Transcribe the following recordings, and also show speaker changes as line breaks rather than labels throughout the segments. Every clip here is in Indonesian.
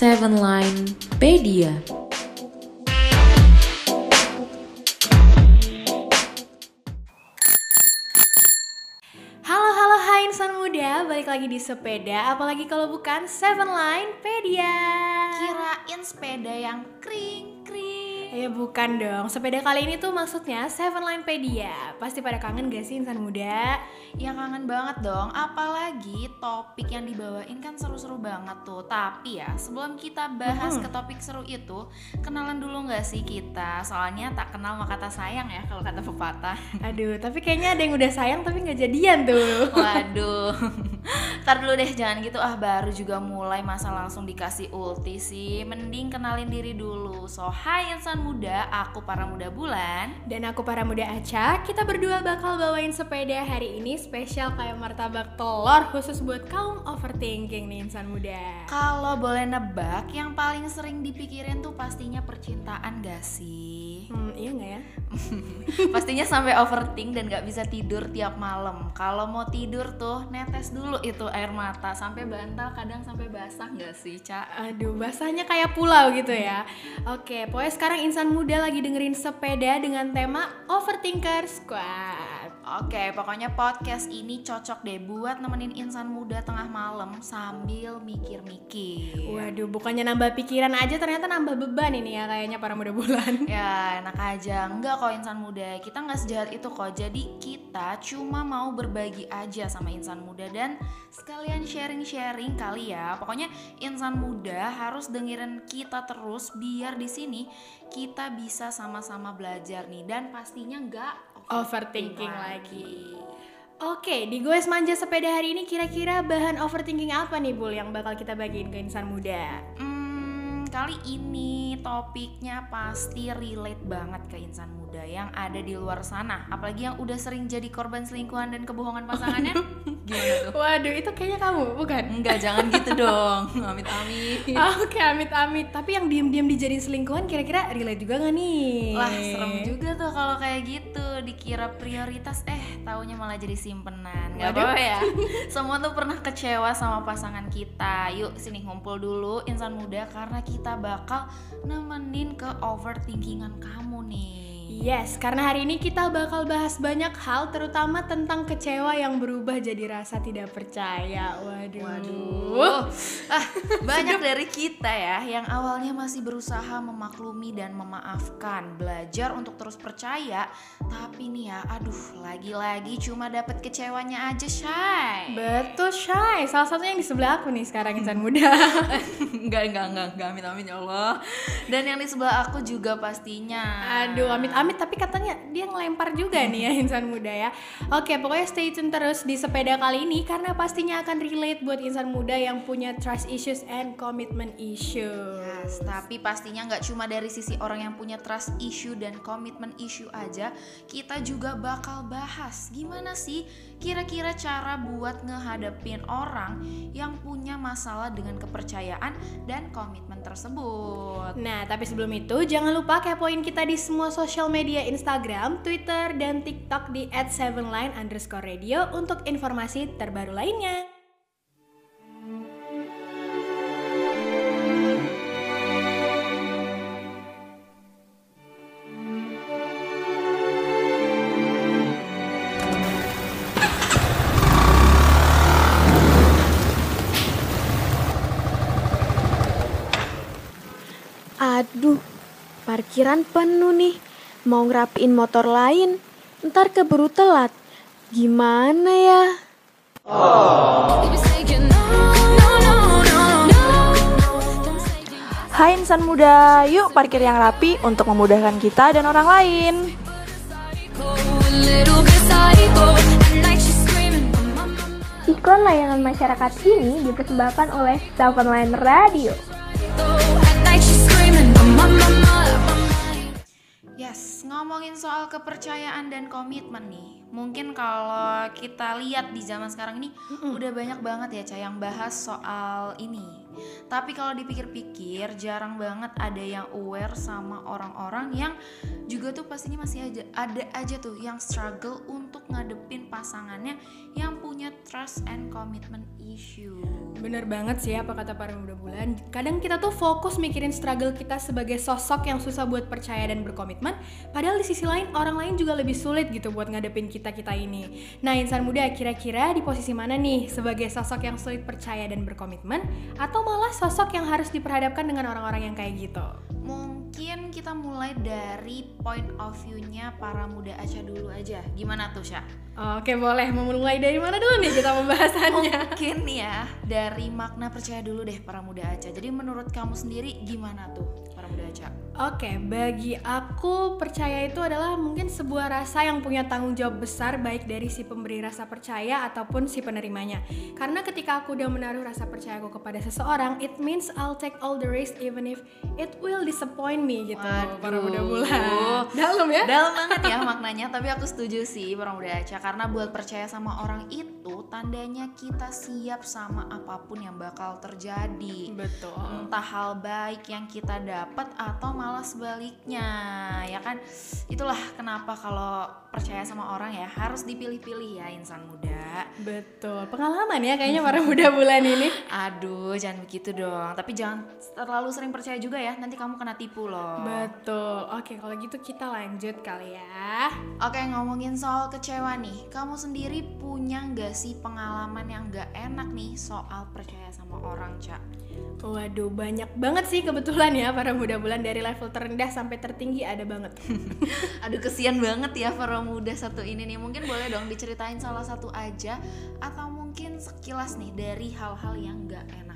Seven Line Pedia.
Halo halo hai insan muda, balik lagi di sepeda, apalagi kalau bukan Seven Line Pedia.
Kirain sepeda yang kring
Ya bukan dong, sepeda kali ini tuh maksudnya Seven Line Pedia. Pasti pada kangen gak sih insan muda?
Ya kangen banget dong, apalagi topik yang dibawain kan seru-seru banget tuh. Tapi ya sebelum kita bahas
Hmm.
ke topik seru itu, kenalan dulu nggak sih kita? Soalnya tak kenal maka kata sayang ya kalau kata pepatah.
Aduh, tapi kayaknya ada yang udah sayang tapi nggak jadian tuh.
Waduh, ntar dulu deh jangan gitu ah baru juga mulai masa langsung dikasih ulti sih Mending kenalin diri dulu So hai insan muda, aku para muda bulan
Dan aku para muda Aca, kita berdua bakal bawain sepeda hari ini spesial kayak martabak telur khusus buat kaum overthinking nih insan muda.
Kalau boleh nebak, yang paling sering dipikirin tuh pastinya percintaan gak sih?
Hmm, iya nggak ya?
pastinya sampai overthink dan gak bisa tidur tiap malam Kalau mau tidur tuh netes dulu itu air mata Sampai bantal kadang sampai basah gak sih, Cak?
Aduh, basahnya kayak pulau gitu ya. Oke, pokoknya sekarang insan muda lagi dengerin sepeda dengan tema Overthinker Squad.
Oke, pokoknya podcast ini cocok deh buat nemenin insan muda tengah malam sambil mikir-mikir.
Waduh, bukannya nambah pikiran aja ternyata nambah beban ini ya kayaknya para muda bulan.
Ya, enak aja. Enggak kok insan muda. Kita nggak sejahat itu kok. Jadi kita cuma mau berbagi aja sama insan muda dan sekalian sharing-sharing kali ya. Pokoknya insan muda harus dengerin kita terus biar di sini kita bisa sama-sama belajar nih dan pastinya nggak
Overthinking lagi. Oke, di Goes Manja Sepeda hari ini kira-kira bahan overthinking apa nih Bul yang bakal kita bagiin ke insan muda?
Hmm, kali ini topiknya pasti relate banget ke insan muda yang ada di luar sana. Apalagi yang udah sering jadi korban selingkuhan dan kebohongan pasangannya. Gimana tuh?
Waduh, itu kayaknya kamu, bukan?
Enggak, jangan gitu dong. Amit-amit.
Oke, amit-amit. Tapi yang diem-diem dijadiin selingkuhan kira-kira relate juga gak nih?
Lah, serem juga tuh kalau kayak gitu. Dikira prioritas, eh taunya malah jadi simpenan. Gak
Waduh.
apa-apa ya. Semua tuh pernah kecewa sama pasangan kita. Yuk, sini ngumpul dulu insan muda karena kita bakal nemenin ke overthinkingan kamu nih.
Yes, karena hari ini kita bakal bahas banyak hal terutama tentang kecewa yang berubah jadi rasa tidak percaya. Waduh.
Waduh, ah, banyak dari kita ya yang awalnya masih berusaha memaklumi dan memaafkan, belajar untuk terus percaya, tapi nih ya, aduh, lagi-lagi cuma dapat kecewanya aja, Shay.
Betul, Shay. Salah satunya yang di sebelah aku nih sekarang insan muda.
enggak, enggak, enggak, enggak, amin, amin ya Allah. Dan yang di sebelah aku juga pastinya.
Aduh, amit-amit tapi katanya dia ngelempar juga nih ya insan muda ya. Oke, pokoknya stay tune terus di sepeda kali ini karena pastinya akan relate buat insan muda yang punya trust issues and commitment issues.
Yes, tapi pastinya nggak cuma dari sisi orang yang punya trust issue dan komitmen issue aja, kita juga bakal bahas gimana sih kira-kira cara buat ngehadapin orang yang punya masalah dengan kepercayaan dan komitmen tersebut.
Nah, tapi sebelum itu jangan lupa kepoin kita di semua sosial media Instagram, Twitter, dan TikTok di @sevenline underscore radio untuk informasi terbaru lainnya.
Aduh, parkiran penuh nih. Mau ngerapiin motor lain, ntar keburu telat. Gimana ya? Hai insan muda, yuk parkir yang rapi untuk memudahkan kita dan orang lain.
Iklan layanan masyarakat ini dipersembahkan oleh Seven Line Radio.
Ngomongin soal kepercayaan dan komitmen nih. Mungkin kalau kita lihat di zaman sekarang ini udah banyak banget ya Cah yang bahas soal ini. Tapi kalau dipikir-pikir jarang banget ada yang aware sama orang-orang yang juga tuh pastinya masih aja ada aja tuh yang struggle untuk ngadepin pasangannya yang punya trust and commitment issue.
Bener banget sih apa kata para muda bulan. Kadang kita tuh fokus mikirin struggle kita sebagai sosok yang susah buat percaya dan berkomitmen. Padahal di sisi lain orang lain juga lebih sulit gitu buat ngadepin kita kita ini. Nah insan muda kira-kira di posisi mana nih sebagai sosok yang sulit percaya dan berkomitmen, atau malah sosok yang harus diperhadapkan dengan orang-orang yang kayak gitu?
Mungkin kita mulai dari point of view-nya para muda Aca dulu aja. Gimana tuh, Sya?
Oke boleh, mau mulai dari mana dulu nih kita pembahasannya?
Mungkin ya dari makna percaya dulu deh para muda Aca. Jadi menurut kamu sendiri gimana tuh muda Aca?
Oke, bagi aku percaya itu adalah mungkin sebuah rasa yang punya tanggung jawab besar baik dari si pemberi rasa percaya ataupun si penerimanya. Karena ketika aku udah menaruh rasa percaya aku kepada seseorang, it means I'll take all the risk even if it will disappoint me gitu. para muda. Dalam ya?
Dalam banget ya maknanya, tapi aku setuju sih para muda Aca karena buat percaya sama orang itu tandanya kita siap sama apa pun yang bakal terjadi.
Betul.
Entah hal baik yang kita dapat atau malah sebaliknya, ya kan? Itulah kenapa kalau percaya sama orang ya harus dipilih-pilih ya insan muda.
Betul. Pengalaman ya kayaknya para muda bulan ini.
Aduh, jangan begitu dong. Tapi jangan terlalu sering percaya juga ya, nanti kamu kena tipu loh.
Betul. Oke, kalau gitu kita lanjut kali ya.
Oke ngomongin soal kecewa nih Kamu sendiri punya nggak sih pengalaman yang nggak enak nih soal percaya sama orang Cak?
Waduh, banyak banget sih kebetulan ya para muda bulan dari level terendah sampai tertinggi ada banget.
Aduh kesian banget ya para muda satu ini nih Mungkin boleh dong diceritain salah satu aja Atau mungkin sekilas nih dari hal-hal yang nggak itu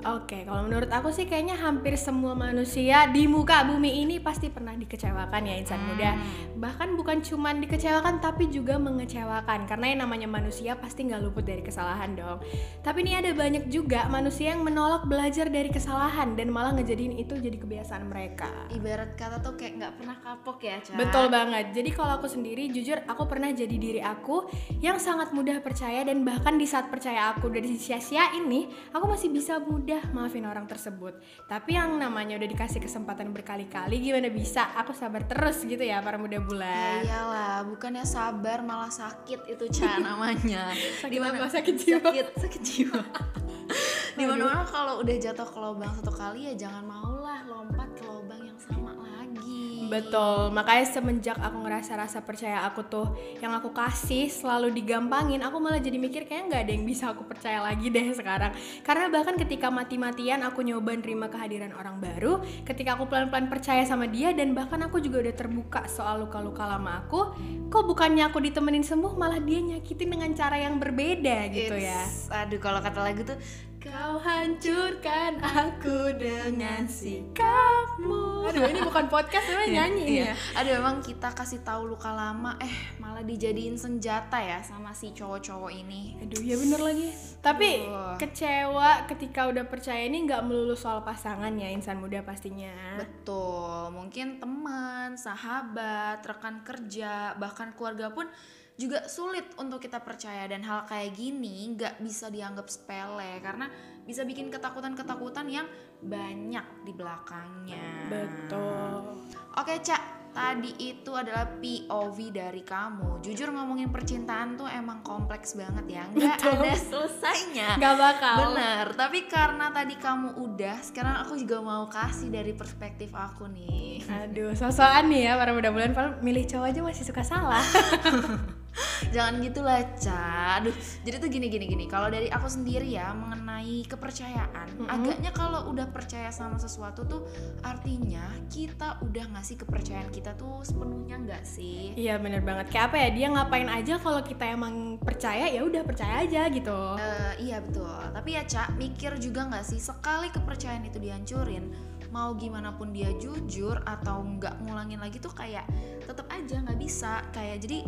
Oke, kalau menurut aku sih kayaknya hampir semua manusia di muka bumi ini pasti pernah dikecewakan ya insan muda. Bahkan bukan cuman dikecewakan tapi juga mengecewakan karena yang namanya manusia pasti nggak luput dari kesalahan dong. Tapi ini ada banyak juga manusia yang menolak belajar dari kesalahan dan malah ngejadiin itu jadi kebiasaan mereka.
Ibarat kata tuh kayak nggak pernah kapok ya Cak?
Betul banget. Jadi kalau aku sendiri jujur aku pernah jadi diri aku yang sangat mudah percaya dan bahkan di saat percaya aku udah disia-siain nih, aku masih bisa mudah maafin orang tersebut. Tapi yang namanya udah dikasih kesempatan berkali-kali gimana bisa aku sabar terus gitu ya para muda
Ya
bulan.
iyalah, bukannya sabar malah sakit itu Ca namanya.
Sakit
Dimana-
apa? Sakit jiwa.
Sakit, sakit jiwa. Di mana-mana kalau udah jatuh ke lubang satu kali ya jangan maulah lompat ke lubang yang.
Betul, makanya semenjak aku ngerasa rasa percaya aku tuh yang aku kasih selalu digampangin, aku malah jadi mikir kayak nggak ada yang bisa aku percaya lagi deh sekarang. Karena bahkan ketika mati-matian aku nyoba nerima kehadiran orang baru, ketika aku pelan-pelan percaya sama dia dan bahkan aku juga udah terbuka soal luka-luka lama aku, kok bukannya aku ditemenin sembuh malah dia nyakitin dengan cara yang berbeda gitu ya.
It's- Aduh kalau kata lagu tuh
Kau hancurkan aku dengan sikapmu. Aduh ini bukan podcast, nyanyi ini ya.
Iya. Aduh emang kita kasih tahu luka lama eh malah dijadiin senjata ya sama si cowok-cowok ini.
Aduh ya bener lagi Tapi
Aduh.
kecewa ketika udah percaya ini nggak melulu soal pasangan ya insan muda pastinya
Betul, mungkin teman, sahabat, rekan kerja, bahkan keluarga pun juga sulit untuk kita percaya dan hal kayak gini nggak bisa dianggap sepele karena bisa bikin ketakutan-ketakutan yang banyak di belakangnya.
Betul
Oke, Cak. Tadi itu adalah POV dari kamu. Jujur ngomongin percintaan tuh emang kompleks banget ya. Nggak
Betul.
ada selesainya.
Nggak bakal
Bener, tapi karena tadi kamu udah, sekarang aku juga mau kasih dari perspektif aku nih.
Aduh sosokan nih ya para muda bulan Padahal milih cowok aja masih suka salah
Jangan gitulah, Ca. Aduh, jadi tuh gini gini gini. Kalau dari aku sendiri ya mengenai kepercayaan, agaknya kalau udah percaya sama sesuatu tuh artinya kita udah ngasih kepercayaan kita tuh sepenuhnya nggak sih?
Iya bener banget Kayak apa ya dia ngapain aja kalau kita emang percaya ya udah percaya aja gitu
Eh, iya betul. Tapi ya Cak, mikir juga nggak sih sekali kepercayaan itu dihancurin, mau gimana pun dia jujur atau nggak ngulangin lagi tuh kayak tetap aja nggak bisa. Kayak jadi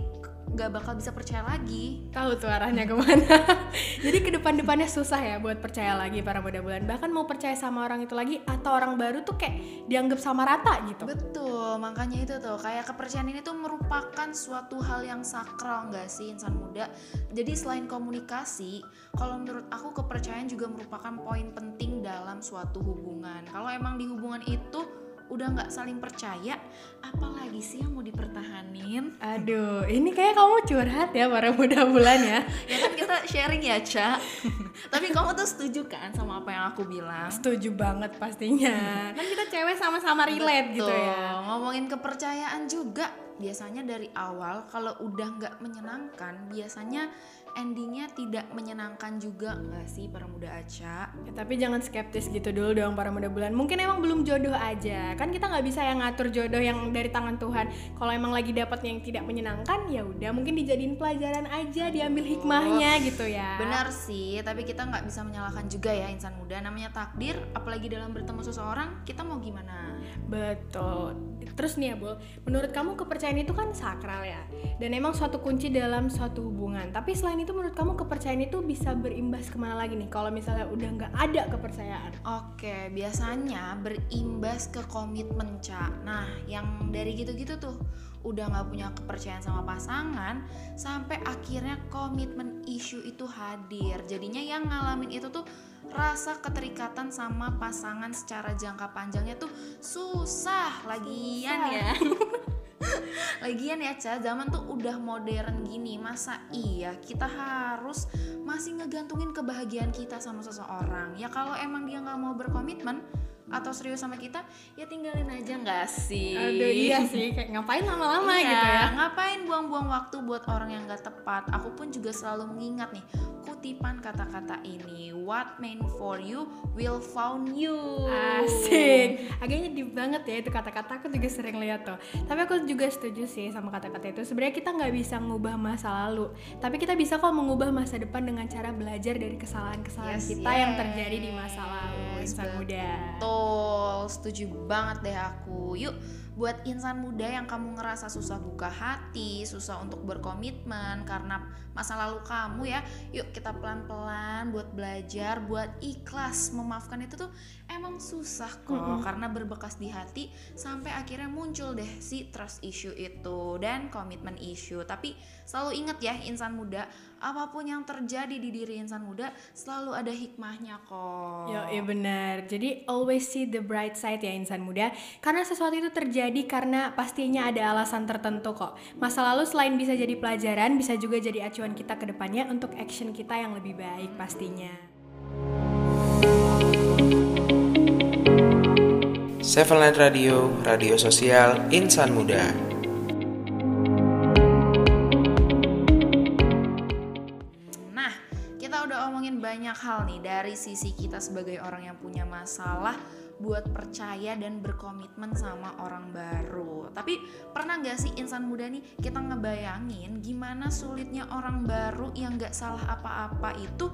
nggak bakal bisa percaya lagi.
Tahu tuh arahnya ke mana Jadi ke depan-depannya susah ya buat percaya lagi para muda bulan Bahkan mau percaya sama orang itu lagi Atau orang baru tuh kayak dianggap sama rata gitu
Betul, makanya itu tuh kayak kepercayaan ini tuh merupakan suatu hal yang sakral nggak sih insan muda. Jadi selain komunikasi, kalau menurut aku kepercayaan juga merupakan poin penting dalam suatu hubungan. Kalau emang di hubungan itu udah nggak saling percaya apalagi sih yang mau dipertahanin
Aduh, ini kayak kamu curhat ya para muda bulan ya.
ya kan kita sharing ya Ca tapi kamu tuh setuju kan sama apa yang aku bilang
Setuju banget pastinya. Kan kita cewek sama-sama relate gitu
Betul.
ya.
Ngomongin kepercayaan juga, biasanya dari awal kalau udah nggak menyenangkan, biasanya endingnya tidak menyenangkan juga nggak sih para muda Aca?
Ya, tapi jangan skeptis gitu dulu dong para muda bulan. Mungkin emang belum jodoh aja. Kan kita nggak bisa yang ngatur jodoh yang dari tangan Tuhan. Kalau emang lagi dapat yang tidak menyenangkan, ya udah mungkin dijadiin pelajaran aja, diambil hikmahnya gitu ya.
Benar sih, tapi kita nggak bisa menyalahkan juga ya insan muda. Namanya takdir, apalagi dalam bertemu seseorang, kita mau gimana?
Betul. Terus nih ya, Bol, menurut kamu kepercayaan itu kan sakral ya? Dan emang suatu kunci dalam suatu hubungan. Tapi selain itu menurut kamu kepercayaan itu bisa berimbas ke mana lagi nih? Kalau misalnya udah nggak ada kepercayaan.
Oke, biasanya berimbas ke komitmen, Ca. Nah, yang dari gitu-gitu tuh udah nggak punya kepercayaan sama pasangan sampai akhirnya komitmen isu itu hadir. Jadinya yang ngalamin itu tuh rasa keterikatan sama pasangan secara jangka panjangnya tuh susah. Lagian ya. Lagian ya Ca, zaman tuh udah modern gini Masa iya kita harus masih ngegantungin kebahagiaan kita sama seseorang? Ya kalau emang dia nggak mau berkomitmen atau serius sama kita ya tinggalin aja nggak sih?
Aduh iya sih, kayak ngapain lama-lama
Iya,
gitu ya?
ngapain buang-buang waktu buat orang yang gak tepat? Aku pun juga selalu mengingat nih kutipan kata-kata ini what meant for you will found you
Asik, agaknya deep banget ya itu kata-kata aku juga sering lihat tuh. Tapi aku juga setuju sih sama kata-kata itu. Sebenarnya kita nggak bisa ngubah masa lalu, tapi kita bisa kok mengubah masa depan dengan cara belajar dari kesalahan-kesalahan
Yes,
kita yang
yes.
terjadi di masa lalu. Insan muda.
Betul, setuju banget deh aku. Yuk, buat insan muda yang kamu ngerasa susah buka hati, susah untuk berkomitmen karena masa lalu kamu ya. Yuk kita pelan-pelan buat belajar, buat ikhlas memaafkan itu tuh emang susah kok karena berbekas di hati sampai akhirnya muncul deh si trust issue itu dan komitmen issue. Tapi selalu ingat ya insan muda, apa pun yang terjadi di diri insan muda selalu ada hikmahnya kok.
Yo, iya benar. Jadi always see the bright side ya insan muda. Karena sesuatu itu terjadi karena pastinya ada alasan tertentu kok. Masa lalu selain bisa jadi pelajaran, bisa juga jadi acuan kita ke depannya untuk action kita yang lebih baik pastinya.
Seven Line Radio, radio sosial insan muda.
Banyak hal nih dari sisi kita sebagai orang yang punya masalah buat percaya dan berkomitmen sama orang baru. Tapi pernah nggak sih insan muda nih kita ngebayangin gimana sulitnya orang baru yang nggak salah apa-apa itu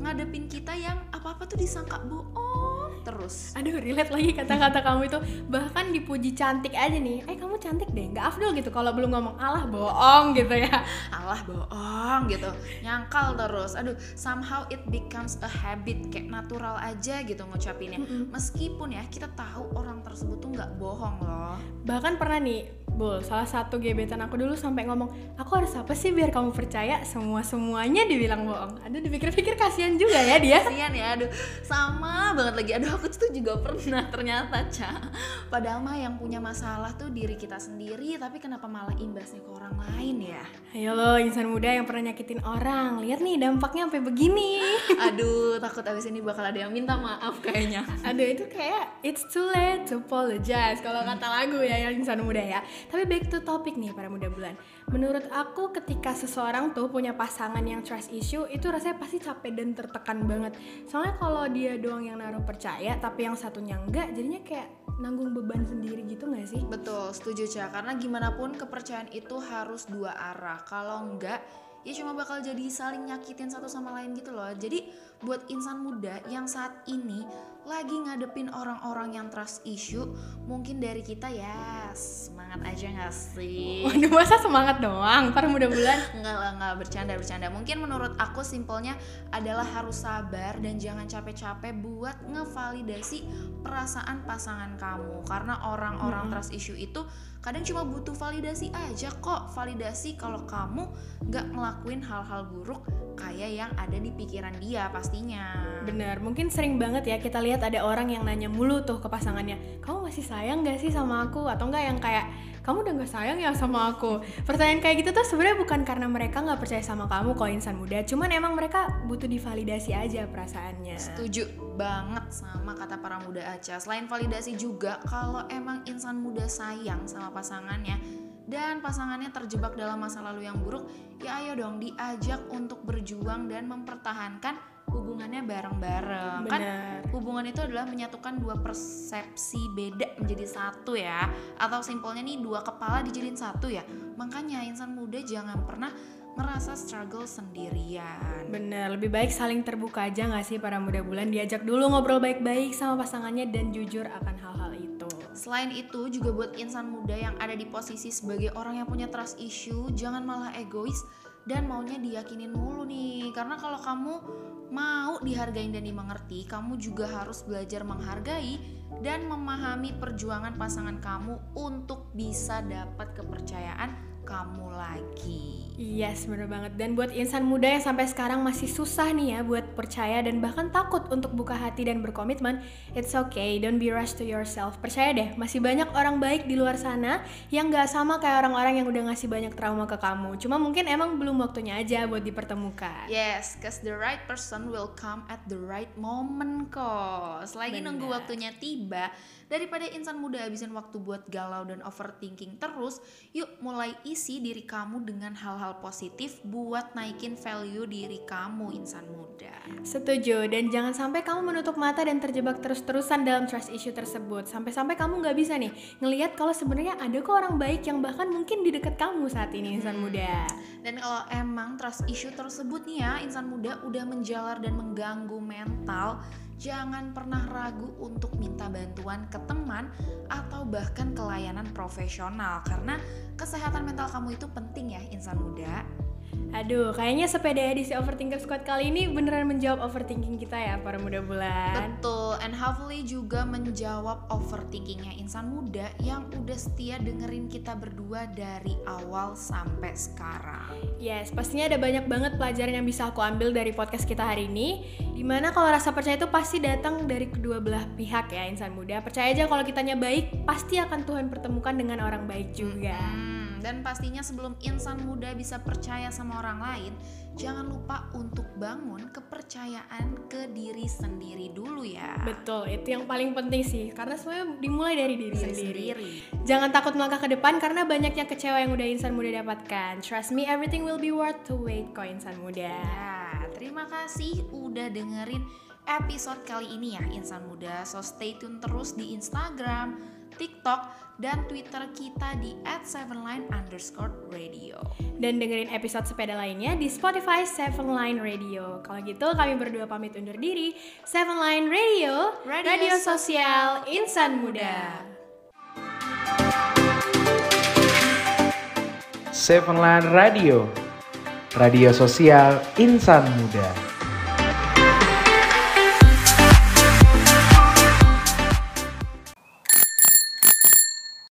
ngadepin kita yang apa-apa tuh disangka bohong terus.
Aduh, relate lagi kata-kata kamu itu. Bahkan dipuji cantik aja nih. Eh, kamu cantik deh. Nggak afdol gitu kalau belum ngomong alah bohong gitu ya.
alah bohong gitu nyangkal terus aduh somehow it becomes a habit kayak natural aja gitu ngucapinnya meskipun ya kita tahu orang tersebut tuh nggak bohong loh
Bahkan pernah nih, Bul, salah satu gebetan aku dulu sampai ngomong, aku harus apa sih biar kamu percaya semua-semuanya dibilang bohong. Aduh, dipikir-pikir kasihan juga ya dia.
kasian ya aduh sama banget lagi aduh aku tuh juga pernah ternyata ca padahal mah yang punya masalah tuh diri kita sendiri tapi kenapa malah imbasnya ke orang lain ya
Ayo lo, insan muda yang pernah nyakitin orang. Lihat nih dampaknya sampai begini.
aduh takut abis ini bakal ada yang minta maaf kayaknya
Aduh, itu kayak it's too late to apologize kalau kata lagu ya yang insan muda ya. Tapi back to topic nih para muda bulan. Menurut aku ketika seseorang tuh punya pasangan yang trust issue itu rasanya pasti capek dan tertekan banget. Soalnya kalau dia doang yang naruh percaya tapi yang satunya enggak, jadinya kayak nanggung beban sendiri gitu nggak sih?
Betul, setuju Ca. Karena gimana pun kepercayaan itu harus dua arah. Kalau enggak, ya cuma bakal jadi saling nyakitin satu sama lain gitu loh. Jadi buat insan muda yang saat ini lagi ngadepin orang-orang yang trust issue, mungkin dari kita ya semangat aja gak sih?
Waduh, masa semangat doang para muda bulan?
Enggak lah, enggak bercanda bercanda. Mungkin menurut aku simpelnya adalah harus sabar dan jangan capek-capek buat ngevalidasi perasaan pasangan kamu. Karena orang-orang trust issue itu kadang cuma butuh validasi aja kok validasi kalau kamu nggak ngelakuin hal-hal buruk kayak yang ada di pikiran dia pastinya
Bener, mungkin sering banget ya kita lihat ada orang yang nanya mulu tuh ke pasangannya Kamu masih sayang gak sih sama aku? Atau enggak yang kayak kamu udah gak sayang ya sama aku Pertanyaan kayak gitu tuh sebenarnya bukan karena mereka nggak percaya sama kamu kok insan muda Cuman emang mereka butuh divalidasi aja perasaannya
Setuju banget sama kata para muda Aca. Selain validasi juga, kalau emang insan muda sayang sama pasangannya dan pasangannya terjebak dalam masa lalu yang buruk, ya ayo dong diajak untuk berjuang dan mempertahankan hubungannya bareng-bareng. Kan hubungan itu adalah menyatukan dua persepsi beda menjadi satu ya. Atau simpelnya nih dua kepala dijadiin satu ya. Makanya insan muda jangan pernah ngerasa struggle sendirian.
Bener, lebih baik saling terbuka aja gak sih para muda bulan Diajak dulu ngobrol baik-baik sama pasangannya dan jujur akan hal-hal itu
Selain itu juga buat insan muda yang ada di posisi sebagai orang yang punya trust issue, jangan malah egois dan maunya diyakinin mulu nih. Karena kalau kamu mau dihargain dan dimengerti, kamu juga harus belajar menghargai dan memahami perjuangan pasangan kamu untuk bisa dapat kepercayaan kamu lagi.
Yes, bener banget. Dan buat insan muda yang sampai sekarang masih susah nih ya buat percaya dan bahkan takut untuk buka hati dan berkomitmen, it's okay, don't be rush to yourself. Percaya deh, masih banyak orang baik di luar sana yang gak sama kayak orang-orang yang udah ngasih banyak trauma ke kamu. Cuma mungkin emang belum waktunya aja buat dipertemukan.
Yes, cause the right person will come at the right moment kok. Selagi
Benar.
nunggu waktunya tiba, daripada insan muda habisin waktu buat galau dan overthinking terus, yuk mulai isi diri kamu dengan hal-hal positif buat naikin value diri kamu insan muda.
Setuju, dan jangan sampai kamu menutup mata dan terjebak terus-terusan dalam trust issue tersebut. Sampai-sampai kamu nggak bisa nih ngelihat kalau sebenarnya ada kok orang baik yang bahkan mungkin di dekat kamu saat ini insan muda.
Dan kalau emang trust issue tersebut nih ya, insan muda udah menjalar dan mengganggu mental, jangan pernah ragu untuk minta bantuan ke teman atau bahkan ke layanan profesional karena kesehatan mental kamu itu penting ya insan muda.
Aduh, kayaknya sepeda edisi Overthinker Squad kali ini beneran menjawab overthinking kita ya para muda bulan.
Betul, and hopefully juga menjawab overthinkingnya insan muda yang udah setia dengerin kita berdua dari awal sampai sekarang.
Yes, pastinya ada banyak banget pelajaran yang bisa aku ambil dari podcast kita hari ini. Di mana kalau rasa percaya itu pasti datang dari kedua belah pihak ya insan muda. Percaya aja kalau kitanya baik, pasti akan Tuhan pertemukan dengan orang baik juga.
Hmm, dan pastinya sebelum insan muda bisa percaya sama orang lain, jangan lupa untuk bangun kepercayaan ke diri sendiri dulu ya.
Betul, itu yang paling penting sih. Karena semuanya dimulai dari diri
Diri
sendiri.
sendiri.
Jangan takut melangkah ke depan karena banyaknya kecewa yang udah insan muda dapatkan. Trust me, everything will be worth to wait kok insan muda.
Ya, terima kasih udah dengerin episode kali ini ya insan muda. So stay tune terus di Instagram, TikTok, dan Twitter kita di @sevenline underscore radio.
Dan dengerin episode sepeda lainnya di Spotify Seven Line Radio. Kalau gitu kami berdua pamit undur diri. Seven Line Radio,
Radio
radio, sosial insan muda.
Seven Line Radio, radio sosial insan muda.